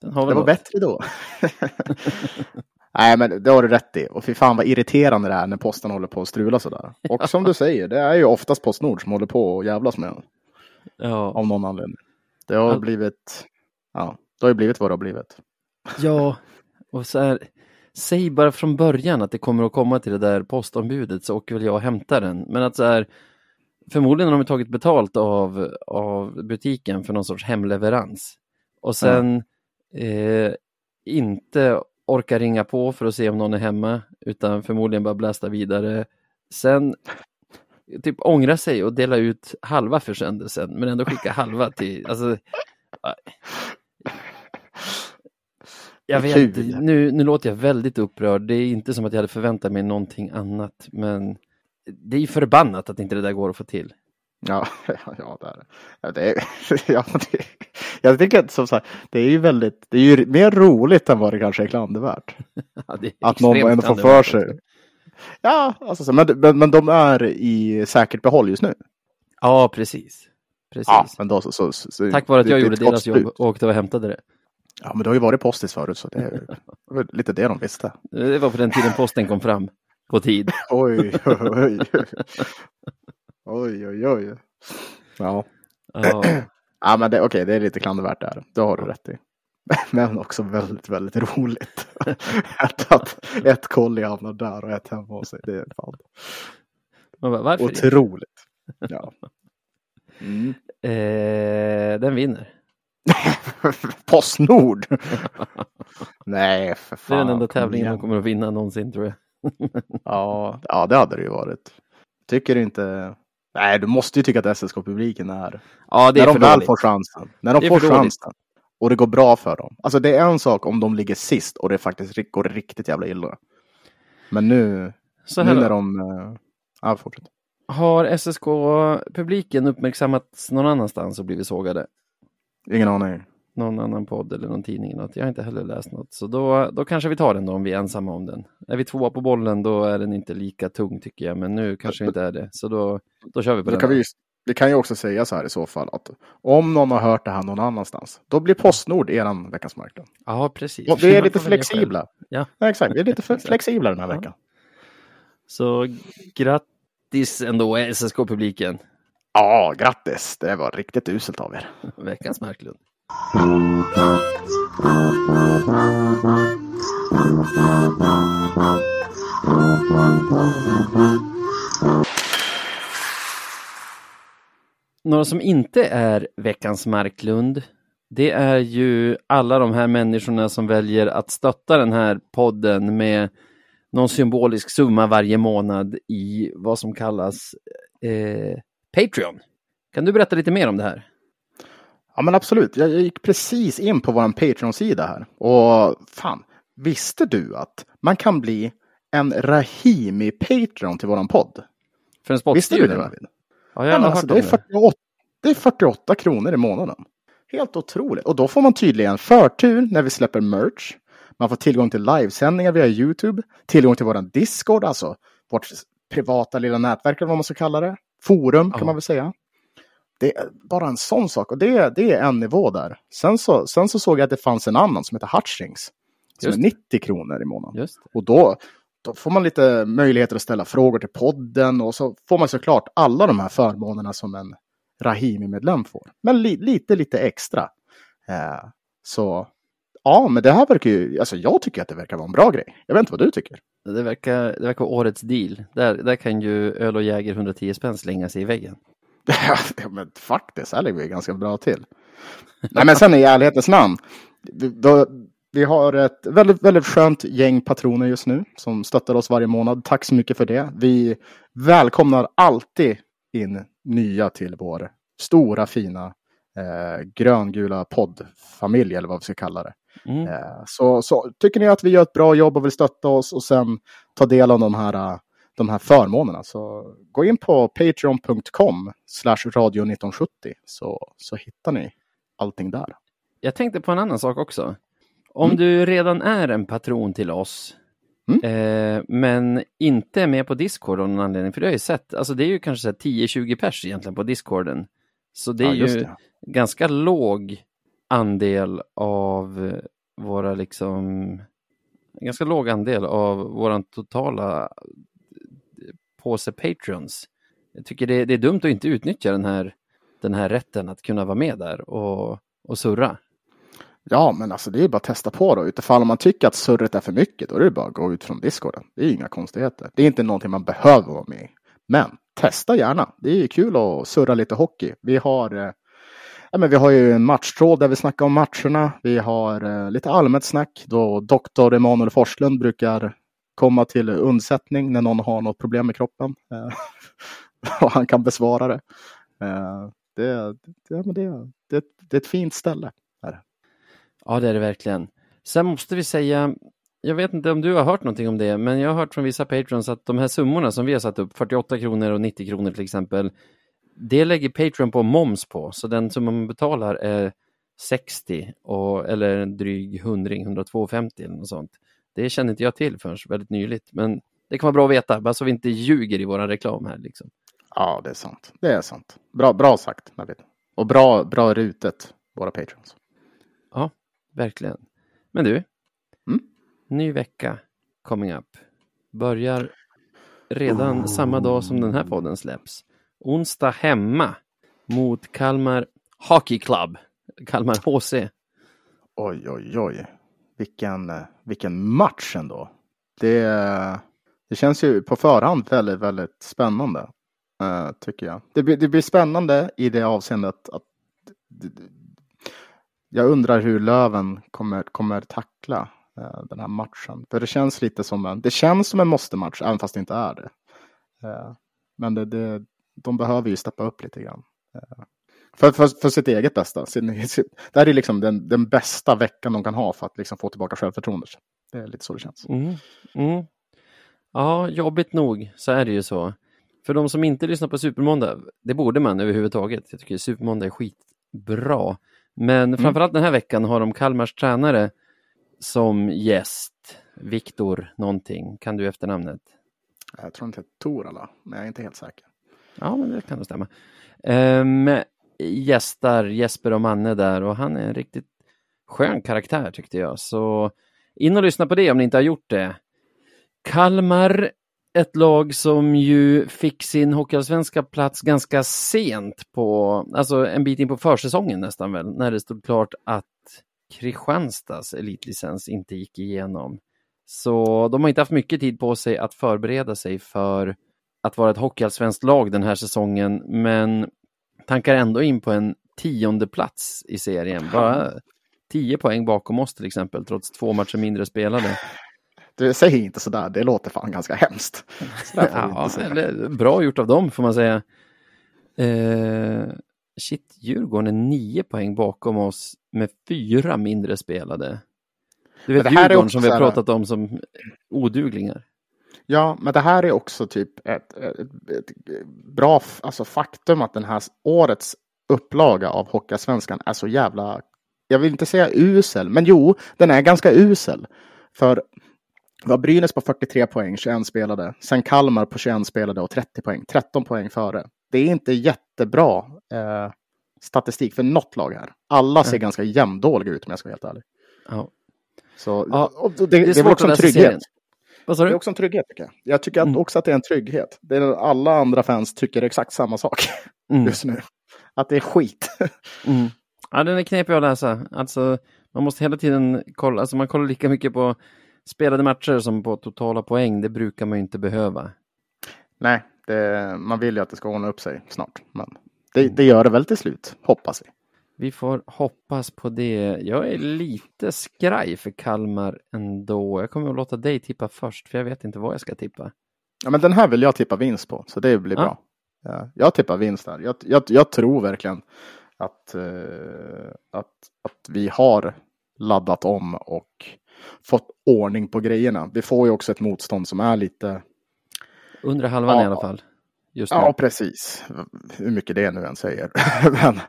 Det var något. bättre då. Nej, men det har du rätt i. Och fy fan vad irriterande det är när posten håller på att strula sådär. Och som du säger, det är ju oftast Postnord som håller på och jävlas med den. Ja, Av någon anledning. Det har blivit, ja, det har ju blivit vad det har blivit. ja, och så här, säg bara från början att det kommer att komma till det där postombudet så åker väl jag och hämtar den. Men att så här, förmodligen har de tagit betalt av, av butiken för någon sorts hemleverans. Och sen eh, inte orkar ringa på för att se om någon är hemma, utan förmodligen bara blästa vidare. Sen typ ångra sig och dela ut halva försändelsen, men ändå skicka halva till, alltså Jag vet, nu, nu låter jag väldigt upprörd. Det är inte som att jag hade förväntat mig någonting annat, men det är ju förbannat att inte det där går att få till. Ja, ja, det är det. Ja, det. Är, ja, det jag tycker att som sagt, det är ju väldigt, det är ju mer roligt än vad det kanske är klandervärt. Ja, är Att någon ändå får för sig. också. Ja, alltså, så, men, men, men de är i säkert behåll just nu. Ja, precis. precis. Ja, men då, så, så, så, Tack vare att jag det gjorde deras jobb och åkte och hämtade det. Ja, men det har ju varit postis förut så det är lite det de visste. Det var på den tiden posten kom fram på tid. Oj, oj, oj. Oj, oj, oj. Ja, Ja, ja men det, okej, det är lite klandervärt där. Det har du rätt i. Men också väldigt, väldigt roligt. att, att ett kolli hamnar där och ett hemma hos sig. Det är fan varför? otroligt. Ja. Mm. Eh, den vinner. Postnord! Nej, för Det fan. är den enda tävlingen de kommer att vinna någonsin tror jag. Ja, ja, det hade det ju varit. Tycker du inte? Nej, du måste ju tycka att SSK-publiken är... Ja, det när är de för väl dåligt. får chansen. När de får chansen. Och det går bra för dem. Alltså det är en sak om de ligger sist och det faktiskt går riktigt jävla illa. Men nu, Så nu när de... eh, Ja, fortsätt. Har SSK-publiken uppmärksammats någon annanstans och blivit sågade? Ingen aning. Någon annan podd eller någon tidning? Något? Jag har inte heller läst något. Så då, då kanske vi tar den då om vi är ensamma om den. Är vi tvåa på bollen då är den inte lika tung tycker jag. Men nu kanske det inte är det. Så då, då kör vi på Då den. kan vi, vi kan ju också säga så här i så fall att om någon har hört det här någon annanstans, då blir Postnord eran veckans marknad. Ja, precis. Och vi är lite flexibla. Ja. Ja, exakt. Vi är lite flexibla den här Ja. veckan. Så grattis ändå SSK-publiken. Ja, grattis. Det var riktigt uselt av er. Veckans Marklund. Några som inte är veckans Marklund, det är ju alla de här människorna som väljer att stötta den här podden med någon symbolisk summa varje månad i vad som kallas eh, Patreon. Kan du berätta lite mer om det här? Ja, men absolut. Jag gick precis in på vår Patreon-sida här. Och fan, visste du att man kan bli en Rahimi-Patreon till våran podd? För en Visste du det? David? Ja, jag Ja, har hört alltså, det, är det. 48, det är 48 kronor i månaden. Helt otroligt. Och då får man tydligen förtur när vi släpper merch. Man får tillgång till livesändningar via YouTube, tillgång till våran Discord, alltså vårt privata lilla nätverk eller vad man ska kalla det. Forum kan Ja. man väl säga. Det är bara en sån sak och det, det är en nivå där. Sen så, sen så såg jag att det fanns en annan som heter Hutchings. Som Just är det. 90 kronor i månaden. Och då, då får man lite möjligheter att ställa frågor till podden och så får man såklart alla de här förmånerna som en Rahimi-medlem får. Men li, lite, lite extra. Eh, så ja, men det här verkar ju, alltså jag tycker att det verkar vara en bra grej. Jag vet inte vad du tycker. Det verkar, det verkar vara årets deal. Där, där kan ju öl och jäger 110 spänn slänga sig i väggen. Ja, men faktiskt, ligger vi ganska bra till. Nej, men sen i ärlighetens namn. vi- Då, vi har ett väldigt, väldigt skönt gäng patroner just nu som stöttar oss varje månad. Tack så mycket för det. Vi välkomnar alltid in nya till vår stora fina eh, gröngula poddfamilj eller vad vi ska kalla det. Mm. Eh, Så, så tycker ni att vi gör ett bra jobb och vill stötta oss och sen ta del av de här, eh, de här förmånerna så gå in på patreon.com slash radio 1970 så, så hittar ni allting där. Jag tänkte på en annan sak också. Om Mm. du redan är en patron till oss, Mm. eh, men inte är med på Discord av någon anledning, för det har jag ju sett, alltså det är ju kanske så här 10-20 pers egentligen på Discorden. Så det är Ja, ju det. ganska låg andel av våra liksom, ganska låg andel av våran totala påse patrons. Jag tycker det, det är dumt att inte utnyttja den här, den här rätten att kunna vara med där och, och surra. Ja, men alltså det är bara att testa på då. Utifall man tycker att surret är för mycket, då är det bara att gå ut från discorden. Det är inga konstigheter. Det är inte någonting man behöver vara med i. Men testa gärna. Det är kul att surra lite hockey. Vi har, eh, ja, men vi har ju en matchtråd där vi snackar om matcherna. Vi har eh, lite allmänt snack då doktor Emanuel Forslund brukar komma till undsättning när någon har något problem med kroppen. Eh, och han kan besvara det. Eh, det, det, det, det, det är ett fint ställe. Ja, det är det verkligen. Sen måste vi säga, jag vet inte om du har hört någonting om det, men jag har hört från vissa patrons att de här summorna som vi har satt upp, 48 kronor och 90 kronor till exempel, det lägger Patreon på moms på, så den summa man betalar är 60 och, eller en dryg hundring, 102,50 eller något sånt. Det känner inte jag till förrän väldigt nyligt, men det kan vara bra att veta, bara så vi inte ljuger i vår reklam här. Liksom. Ja, det är sant. Det är sant. Bra, bra sagt, Navid. Och bra, bra rutet, våra patrons. Ja, verkligen. Men du, Mm? ny vecka coming up. Börjar redan samma dag som den här podden släpps. Onsdag hemma mot Kalmar Hockey Club, Kalmar HC. Oj, oj, oj. Vilken, vilken match ändå. Det, det känns ju på förhand väldigt, väldigt spännande. Uh, tycker jag. Det, blir- det blir spännande i det avseendet att jag undrar hur Löven kommer, kommer tackla uh, den här matchen. För det känns lite som en, det känns som en måste-match, även fast det inte är det. Uh, men det, det, de behöver ju steppa upp lite grann. För, för, för sitt eget bästa. Sin, sin, det här är liksom den, den bästa veckan de kan ha för att liksom få tillbaka självförtroendet. Det är lite så det känns. Mm. Mm. Ja, jobbigt nog så är det ju så. För de som inte lyssnar på Supermåndag, det borde man överhuvudtaget. Jag tycker Supermåndag är skitbra. Men framförallt den här veckan har de Kalmars tränare som gäst. Viktor någonting, kan du efternamnet? Jag tror inte Tor alla, men jag är inte helt säker. Ja, men det kan nog stämma. Ehm, gästar Jesper och Manne där och han är en riktigt skön karaktär tyckte jag. Så in och lyssna på det om ni inte har gjort det. Kalmar, ett lag som ju fick sin hockeyallsvenska plats ganska sent på, alltså en bit in på försäsongen nästan väl, när det stod klart att Kristianstads elitlicens inte gick igenom. Så de har inte haft mycket tid på sig att förbereda sig för att vara ett hockeyallsvenskt lag den här säsongen, men tankar ändå in på en tionde plats i serien. Bara tio poäng bakom oss till exempel, trots två matcher mindre spelade. Du säger inte sådär, det låter fan ganska hemskt. Ja, eller, bra gjort av dem får man säga. Eh, shit, Djurgården är nio poäng bakom oss med fyra mindre spelade. Du vet Djurgården som vi har pratat om som oduglingar. Ja, men det här är också typ ett, ett, ett bra alltså faktum att den här årets upplaga av Hockeyallsvenskan är så jävla, jag vill inte säga usel, men jo, den är ganska usel. För det var Brynäs på 43 poäng, 21 spelade. Sen Kalmar på 21 spelade och 30 poäng, 13 poäng före. Det är inte jättebra eh, statistik för något lag här. Alla ser Mm. ganska jämndåliga ut om jag ska vara helt ärlig. Ja. Så, Ja, det, det är det, är väl också en trygghet. serien. Vad sa Det är du? också en trygghet tycker jag. Jag tycker att Mm. också att det är en trygghet. Det är, alla andra fans tycker exakt samma sak Mm. just nu. Att det är skit. Mm. Ja, den är knepig att läsa. Alltså, man måste hela tiden kolla, alltså man kollar lika mycket på spelade matcher som på totala poäng. Det brukar man ju inte behöva. Nej, det, man vill ju att det ska ordna upp sig snart. Men det, det gör det väl till slut, hoppas vi. Vi får hoppas på det. Jag är lite skraj för Kalmar ändå. Jag kommer att låta dig tippa först, för jag vet inte vad jag ska tippa. Ja, men den här vill jag tippa vinst på, så det blir Ja. bra. Ja, jag tippar vinst där. Jag, jag, jag tror verkligen att, eh, att, att vi har laddat om och fått ordning på grejerna. Vi får ju också ett motstånd som är lite Undre halvan Ja. i alla fall. Just nu. Ja, precis. Hur mycket det nu än säger. men,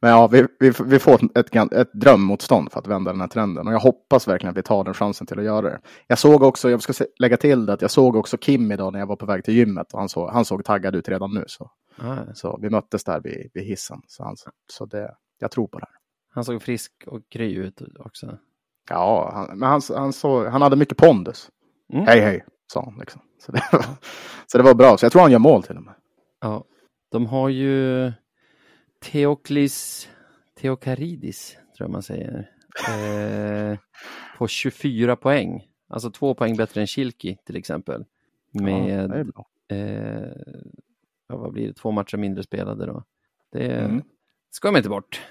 men ja, vi, vi, vi får ett, ett, drömmotstånd för att vända den här trenden. Och jag hoppas verkligen att vi tar den chansen till att göra det. Jag såg också, jag ska lägga till det, att jag såg också Kim idag när jag var på väg till gymmet. Och han, såg, han såg taggad ut redan nu. Så, Ah, så vi möttes där vid, vid hissen. Så, han, så det, jag tror på det här. han såg frisk och kry ut också. Ja, han, men han, han, såg, han hade mycket pondus. Mm. Hej, hej, sa han. Liksom. Så, det var, så det var bra. Så jag tror han gör mål till och med. Ja, de har ju Theoklis Theokaridis, tror jag man säger, eh, på 24 poäng. Alltså två poäng bättre än Kilki till exempel. Ja, det är Med, bra. eh, ja, vad blir det, två matcher mindre spelade då. Det Mm. ska man inte bort.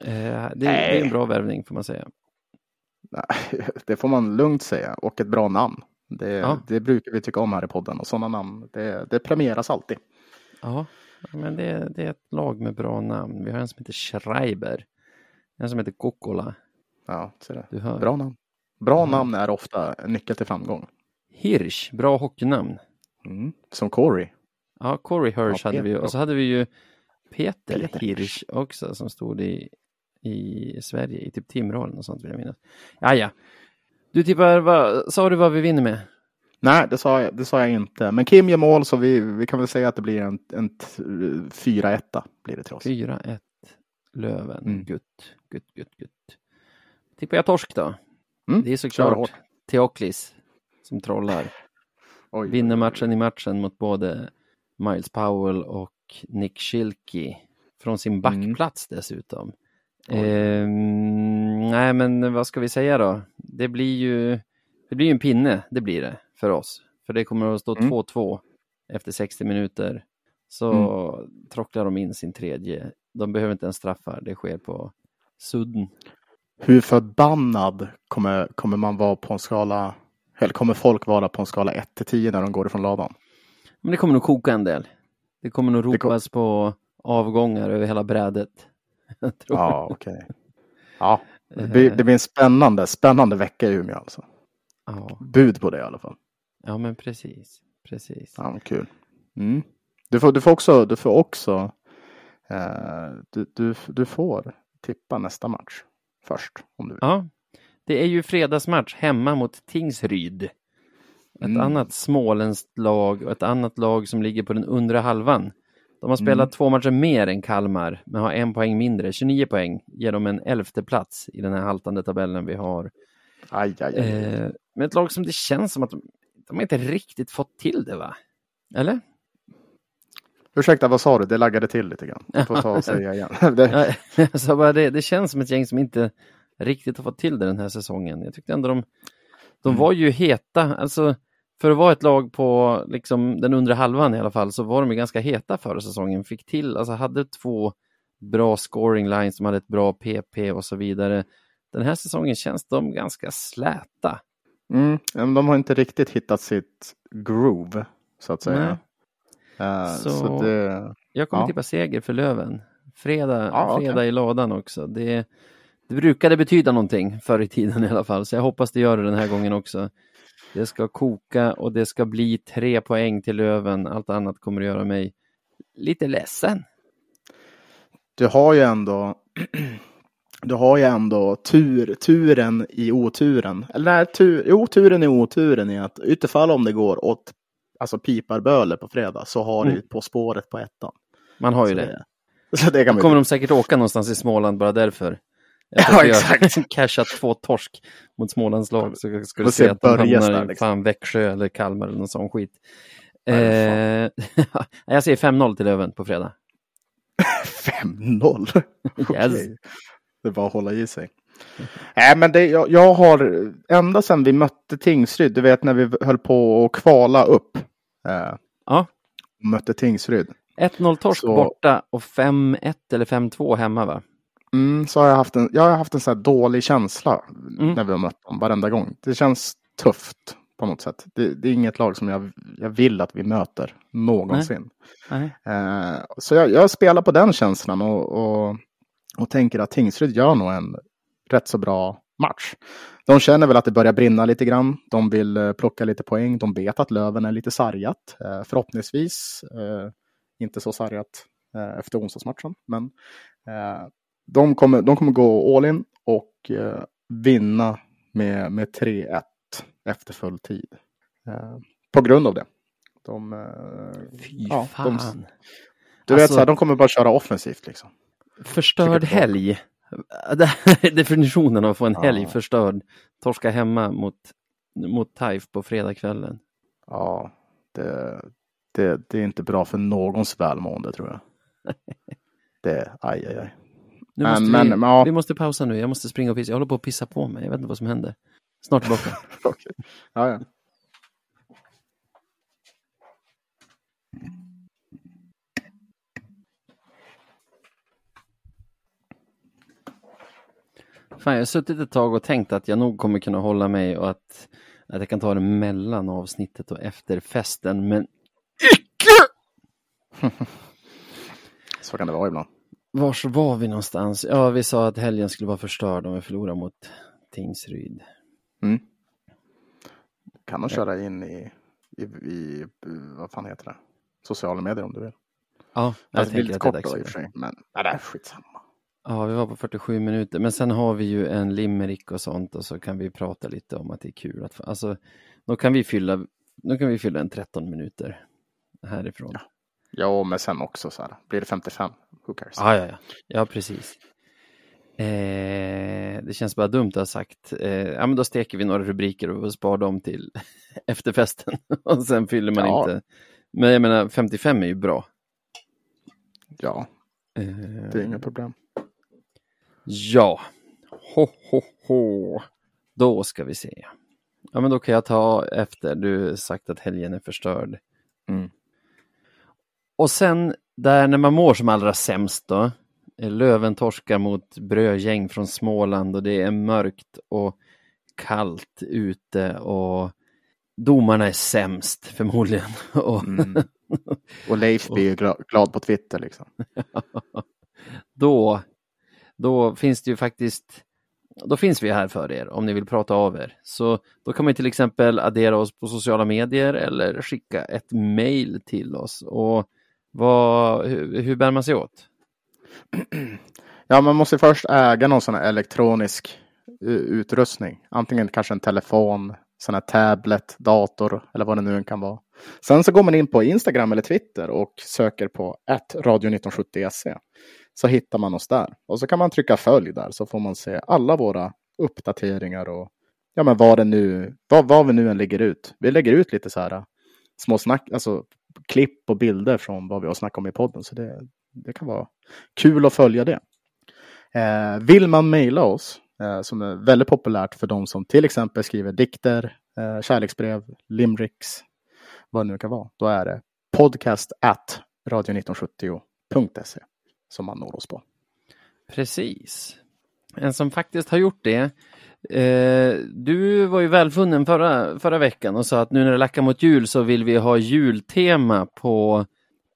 Eh, det, det är en bra värvning får man säga. Nej, det får man lugnt säga. Och ett bra namn. Det, Ja. det brukar vi tycka om här i podden. Och sådana namn, det, det premieras alltid. Ja, men det, det är ett lag med bra namn. Vi har en som heter Schreiber. En som heter Kokkola. Ja, så det. Du hör. Bra namn. Bra Mm. namn är ofta en nyckel till framgång. Hirsch, bra hockeynamn. Mm. Som Corey. Ja, Corey Hirsch Ja, hade vi och så hade vi ju Peter, Peter Hirsch också som stod i, i Sverige i typ Timrå och sånt vill jag minnas. Ja, ja. Du tippar, vad, sa du vad vi vinner med? Nej, det sa, jag, det sa jag inte. Men Kim gör mål så vi, vi kan väl säga att det blir en, en t- 4-1 blir det till oss. 4-1 Löven. Mm. Gutt, gutt, gutt, gutt. Tippar jag torsk då? Mm, Det är såklart hårt. Theoklis som trollar. Oj, Vinner matchen i matchen mot både Miles Powell och Nick Schilke. Från sin backplats dessutom. Oj. Ehm, nej, men vad ska vi säga då? Det blir ju det blir en pinne, det blir det för oss. För det kommer att stå Mm. 2-2 efter 60 minuter. Så Mm. trocklar de in sin tredje. De behöver inte ens straffar, det sker på sudden. Hur förbannad kommer, kommer man vara på en skala, eller kommer folk vara på en skala 1 till 10 när de går ifrån ladan? Men det kommer nog koka en del. Det kommer nog Det kom- ropas på avgångar över hela brädet. Ja, okej. Ja, det blir, det blir en spännande, spännande vecka i Umeå alltså. Ja, Bud på det i alla fall. ja men precis. precis. Ja, kul. Mm. Du, får, du får också, du får också eh, du, du, du får tippa nästa match först om du vill. Ja, det är ju fredagsmatch hemma mot Tingsryd. Ett Mm. annat småländskt lag och ett annat lag som ligger på den undre halvan. De har spelat Mm. två matcher mer än Kalmar, men har en poäng mindre. 29 poäng ger dem en elfte plats i den här haltande tabellen vi har. Aj, aj, aj. Eh, men ett lag som det känns som att de, de inte riktigt fått till det, va? Eller? Ursäkta, vad sa du? Det laggade till lite grann. Du får ta och säga igen. jag bara det, det känns som ett gäng som inte riktigt har fått till det den här säsongen. Jag tyckte ändå de, de Mm. var ju heta, alltså för att vara ett lag på liksom den undre halvan i alla fall så var de ju ganska heta förra säsongen. Fick till, alltså hade två bra scoring lines, som hade ett bra PP och så vidare. Den här säsongen känns de ganska släta. mm, men de har inte riktigt hittat sitt groove, så att säga. Eh, så... Så- det, Jag kommer Ja. tippa seger för Löven. Fredag, Ja, fredag i ladan också. Det, det brukade betyda någonting förr i tiden i alla fall, så jag hoppas det gör det den här gången också. Det ska koka och det ska bli tre poäng till Löven. Allt annat kommer att göra mig lite ledsen. du har ju ändå du har ju ändå tur, turen i oturen. Eller nej, tur, jo, turen i oturen i att utifall om det går åt alltså piparböle på fredag så har Mm. du På spåret på ettan. Man har ju Så det. Så det kan kommer de säkert åka någonstans i Småland bara därför. Ja, exakt. cashat två torsk mot Smålands lag så du Får se att de hamnar i liksom. fan Växjö eller Kalmar eller någon sån skit. Eh, jag säger 5-0 till Löven på fredag. 5-0. Okej. Yes. Det är bara att hålla i sig. Nej, men det, jag, jag har ända sedan vi mötte Tingsryd, du vet när vi höll på att kvala upp. Eh, Ja. mötte Tingsryd. 1-0 torsk Så- borta och 5-1 eller 5-2 hemma va? Mm, så har jag haft en, jag har haft en så här dålig känsla Mm. när vi har mött dem varenda gång. Det känns tufft på något sätt. Det, det är inget lag som jag, jag vill att vi möter någonsin. Nej. Eh, så jag, jag spelar på den känslan och, och, och tänker att Tingsryd gör nog en rätt så bra match. De känner väl att det börjar brinna lite grann. De vill eh, plocka lite poäng. De vet att Löven är lite sargat. Eh, förhoppningsvis eh, inte så sargat eh, efter onsdagsmatchen. Men eh, de, kommer, de kommer gå all in och eh, vinna med, med 3-1 efter full tid. Eh, på grund av det. De, eh, Fy ja, fan. de, du vet, Alltså- så här, de kommer bara köra offensivt liksom. Förstörd helg. Det här är definitionen av att få en Ja. helg förstörd. Torska hemma mot, mot Taif på fredagskvällen. Ja, det, det, det är inte bra för någons välmående tror jag. Det, aj, aj, aj. Nu måste men- vi, men ja. vi måste pausa nu. Jag måste springa och pissa. Jag håller på att pissa på mig. Jag vet inte vad som händer. Snart tillbaka. Okej. Ja, ja. Fan, jag har suttit ett tag och tänkt att jag nog kommer kunna hålla mig och att, att jag kan ta det mellan avsnittet och efter festen. Men Så kan det vara ibland. Var var vi någonstans? Ja, vi sa att helgen skulle vara förstörd om vi förlorar mot Tingsryd. Mm. Kan man köra in i, i, i, vad fan heter det? Sociala medier om du vill. Ja, jag Alltså, det blir tänker lite att det är kort dags då för i och det. för sig. Men ja, det är skitsamma. Ja, vi var på 47 minuter, men sen har vi ju en limerick och sånt och så kan vi prata lite om att det är kul att alltså, då kan vi fylla, då kan vi fylla en 13 minuter härifrån. Ja, men sen också så här. Blir det 55? Who cares? Ja, ja, ja, ja precis. Eh, det känns bara dumt att ha sagt, eh, ja men då steker vi några rubriker och sparar dem till efterfesten och sen fyller man Ja. inte. Men jag menar 55 är ju bra. Ja, Eh, det är inga problem. Ja, ho, ho, ho. Då ska vi se. Ja, men då kan jag ta efter du sagt att helgen är förstörd. Mm. Och sen där när man mår som allra sämst då. eh, Löven torskar mot brödgäng från Småland och det är mörkt och kallt ute och domarna är sämst förmodligen. Och Mm. Och Leif blir ju gla- glad på Twitter liksom. då, då finns det ju faktiskt då finns vi här för er om ni vill prata av er. Så då kan man till exempel addera oss på sociala medier eller skicka ett mail till oss. Och vad, hur, hur bär man sig åt? Ja, man måste först äga någon sån här elektronisk eh, utrustning. Antingen kanske en telefon, sån här tablet, dator eller vad det nu än kan vara. Sen så går man in på Instagram eller Twitter och söker på radio1970se. Så hittar man oss där. Och så kan man trycka följ där så får man se alla våra uppdateringar och ja, men vad det nu, vad, vad vi nu än lägger ut. Vi lägger ut lite så här eh, små snack, alltså klipp och bilder från vad vi har snackat om i podden. Så det, det kan vara kul att följa det. Eh, vill man mejla oss, eh, som är väldigt populärt för de som till exempel skriver dikter, eh, kärleksbrev, limericks, vad det nu kan vara, då är det podcast at radio1970.se som man når oss på. Precis. En som faktiskt har gjort det. Eh, du var ju välfunnen förra, förra veckan och sa att nu när det lackar mot jul så vill vi ha jultema på,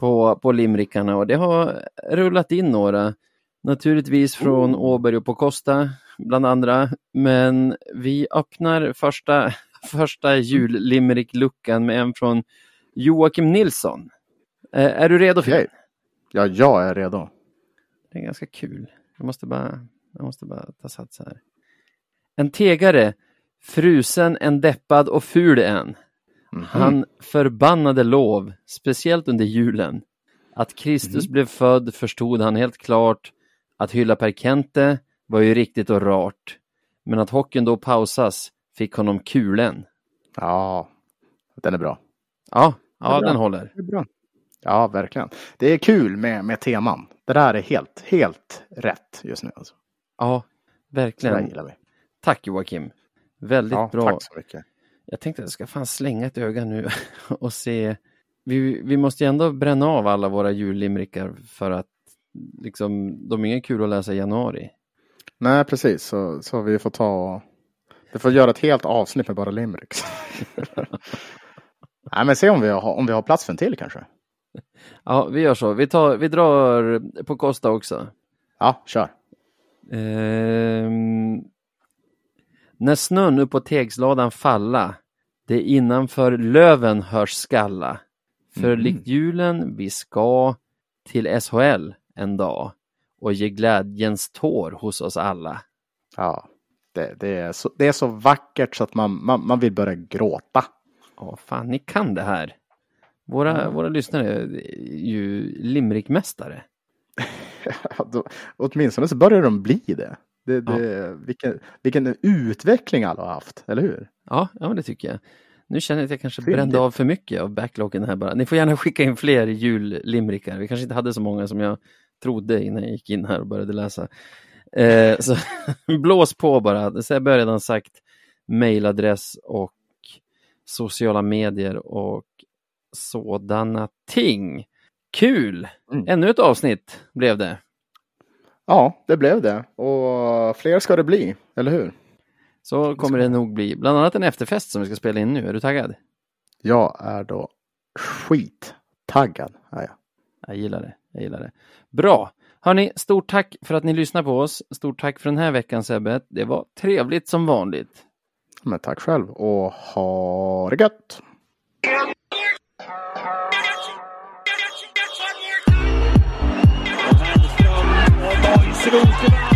på, på limrickarna och det har rullat in några. Naturligtvis från Åberg och på Costa bland andra. Men vi öppnar första, första jullimerick-luckan med en från Joakim Nilsson. Eh, är du redo för Okej. Ja, jag är redo. Det är ganska kul. Jag måste bara, jag måste bara ta sats här. En tegare, frusen, en deppad och ful en. Mhm. Han förbannade lov, speciellt under julen. Att Kristus blev född förstod han helt klart. Att hylla Per Kente var ju riktigt och rart. Men att hockeyn då pausas fick honom kulen. Ja, den är bra. Ja, ja bra. den håller. Det är bra. Ja, verkligen. Det är kul med, med teman. Det där är helt, helt rätt just nu. Alltså. Ja, verkligen. vi. Tack Joakim. Väldigt Ja, bra. tack så mycket. Jag tänkte att jag ska fan slänga ett öga nu och se. Vi, vi måste ju ändå bränna av alla våra jullimrikar för att liksom, de är inga kul att läsa i januari. Nej, precis. Så, så vi får ta... Vi får göra ett helt avsnitt med bara limericks. Nej, men se om vi, har, om vi har plats för en till kanske. Ja, vi gör så. Vi, tar, vi drar på Costa också. Ja, kör. Ehm, när snön upp på tegsladan falla, det innanför löven hörs skalla. För Mhm. likt julen vi ska till SHL en dag och ge glädjens tår hos oss alla. Ja, det, det, är, så, det är så vackert så att man, man, man vill börja gråta. Ja, fan, ni kan det här. Våra, våra lyssnare är ju limrikmästare. Då, åtminstone så börjar de bli det. det, det vilken, vilken utveckling alla har haft, eller hur? Ja, ja, men det tycker jag. Nu känner jag att jag kanske Fyndigt. brände av för mycket av backloggen här bara. Ni får gärna skicka in fler jullimrikar. Vi kanske inte hade så många som jag trodde innan jag gick in här och började läsa. Eh, så blås på bara. Så jag har redan sagt mailadress och sociala medier och sådana ting. Kul! Mm. Ännu ett avsnitt blev det. Ja, det blev det. Och fler ska det bli, eller hur? Så kommer det nog bli. Bland annat en efterfest som vi ska spela in nu. Är du taggad? Jag är då skittaggad. Ja, ja. Jag gillar det. Jag gillar det. Bra! Hörni, stort tack för att ni lyssnar på oss. Stort tack för den här veckan Sebbe. Det var trevligt som vanligt. Men tack själv och ha det gött! Boys, Rosenberg.